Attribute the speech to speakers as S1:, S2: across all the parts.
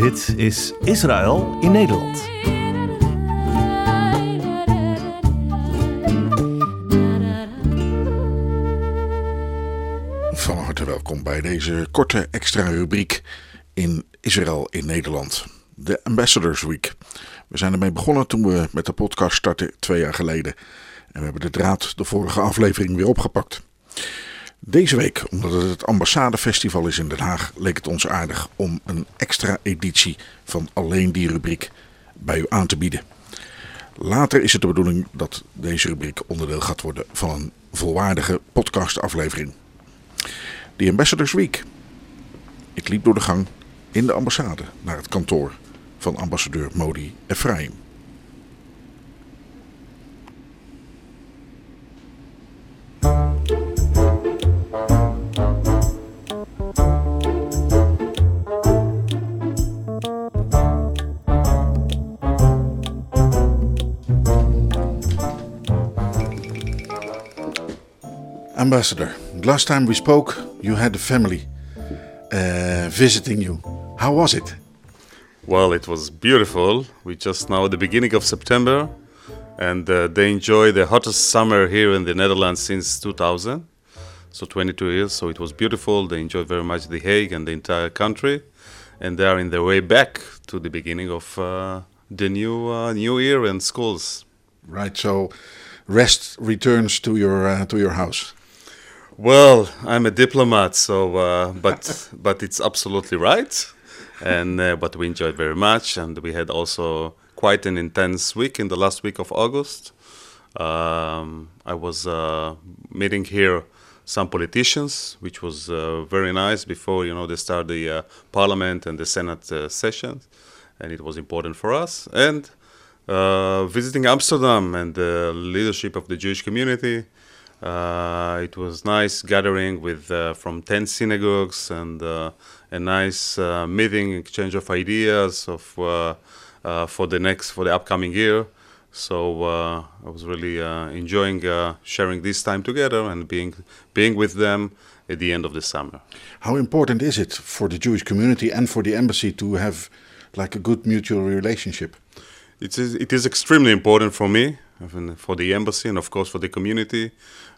S1: Dit is Israël in Nederland.
S2: Van harte welkom bij deze korte extra rubriek in Israël in Nederland. De Ambassadors Week. We zijn ermee begonnen toen we met de podcast startten twee jaar geleden. En we hebben de draad de vorige aflevering weer opgepakt. Deze week, omdat het het Ambassadefestival is in Den Haag, leek het ons aardig om een extra editie van alleen die rubriek bij u aan te bieden. Later is het de bedoeling dat deze rubriek onderdeel gaat worden van een volwaardige podcastaflevering. The Ambassadors Week. Ik liep door de gang in de ambassade naar het kantoor van ambassadeur Modi Ephraim. Ambassador, last time we spoke, you had a family uh, visiting you. How was it?
S3: Well, it was beautiful. We just now at the beginning of September, and uh, they enjoy the hottest summer here in the Netherlands since 2000, so 22 years. So it was beautiful. They enjoyed very much The Hague and the entire country, and they are in their way back to the beginning of uh, the new uh, new year and schools.
S2: Right, so rest returns to your uh, to your house.
S3: Well, I'm a diplomat, so uh, but but it's absolutely right, and uh, but we enjoyed very much, and we had also quite an intense week in the last week of August. Um, I was uh, meeting here some politicians, which was uh, very nice before you know they start the uh, parliament and the senate uh, sessions, and it was important for us and. visiting Amsterdam and the leadership of the Jewish community, uh, it was nice gathering with uh, from ten synagogues and uh, a nice uh, meeting, exchange of ideas of uh, uh, for the next for the upcoming year. So I was really enjoying sharing this time together and being being with them at the end of the summer.
S2: How important is it for the Jewish community and for the embassy to have like a good mutual relationship?
S3: It is, it is extremely important for me, for the embassy, and of course for the community.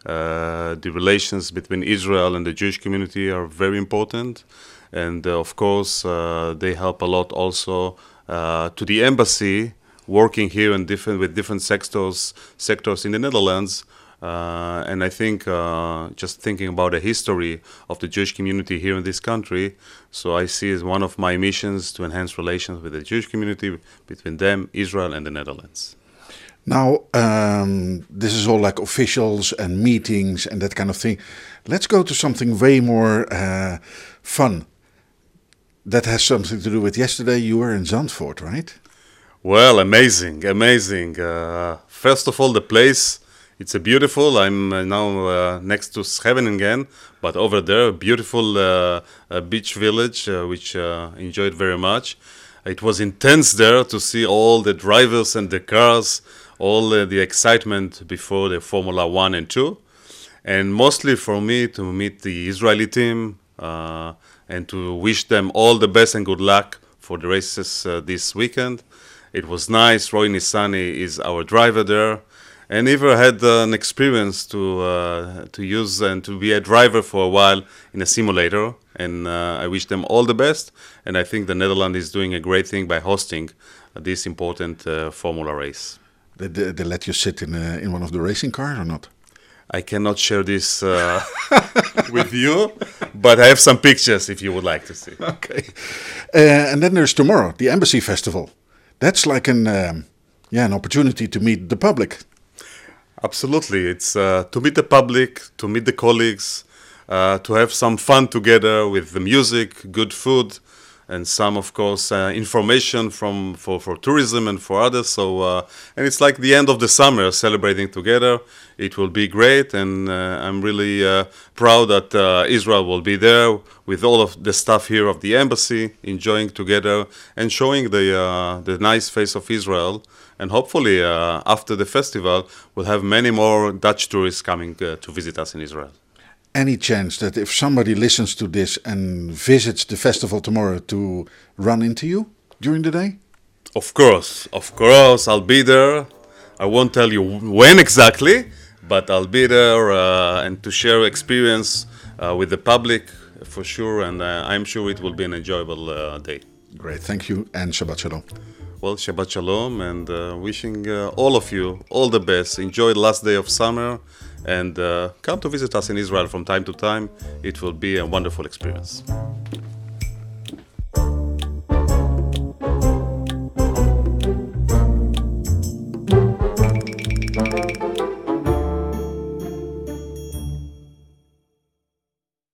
S3: Uh, the relations between Israel and the Jewish community are very important, and uh, of course uh, they help a lot also uh, to the embassy working here in different with different sectors sectors in the Netherlands. Uh, and I think uh, just thinking about the history of the Jewish community here in this country, so I see as one of my missions to enhance relations with the Jewish community between them, Israel, and the Netherlands.
S2: Now, um, this is all like officials and meetings and that kind of thing. Let's go to something way more uh, fun. That has something to do with yesterday. You were in Zandvoort, right?
S3: Well, amazing, amazing. Uh, first of all, the place it's a beautiful. I'm uh, now uh, next to Scheveningen, but over there, a beautiful uh, beach village, uh, which uh, enjoyed very much. It was intense there to see all the drivers and the cars, all the excitement before the Formula One and Two, and mostly for me to meet the Israeli team uh, and to wish them all the best and good luck for the races this weekend. It was nice. Roy Nissany is our driver there and never had uh, an experience to uh, to use and to be a driver for a while in a simulator. And uh, I wish them all the best. And I think the Netherlands is doing a great thing by hosting this important uh, Formula race.
S2: Did they, they, let you sit in a, in one of the racing cars or not?
S3: I cannot share this uh, with you, but I have some pictures if you would like to see.
S2: Okay. Uh, and then there's tomorrow, the Embassy Festival. That's like an um, yeah an opportunity to meet the public.
S3: Absolutely. It's uh, to meet the public, to meet the colleagues, uh, to have some fun together with the music, good food, and some, of course, uh, information from for, for tourism and for others. So, uh, and it's like the end of the summer, celebrating together. It will be great, and uh, I'm really uh, proud that Israel will be there with all of the staff here of the embassy, enjoying together and showing the the nice face of Israel and hopefully uh, after the festival we'll have many more Dutch tourists coming uh, to visit us in Israel.
S2: Any chance that if somebody listens to this and visits the festival tomorrow to run into you during the day?
S3: Of course, of course, I'll be there. I won't tell you when exactly, but I'll be there uh, and to share experience uh, with the public for sure, and uh, I'm sure it will be an enjoyable uh, day.
S2: Great, thank you, and Shabbat Shalom.
S3: Well, Shabbat Shalom, and uh, wishing uh, all of you all the best. Enjoy the last day of summer, and uh, come to visit us in Israel from time to time. It will be a wonderful experience.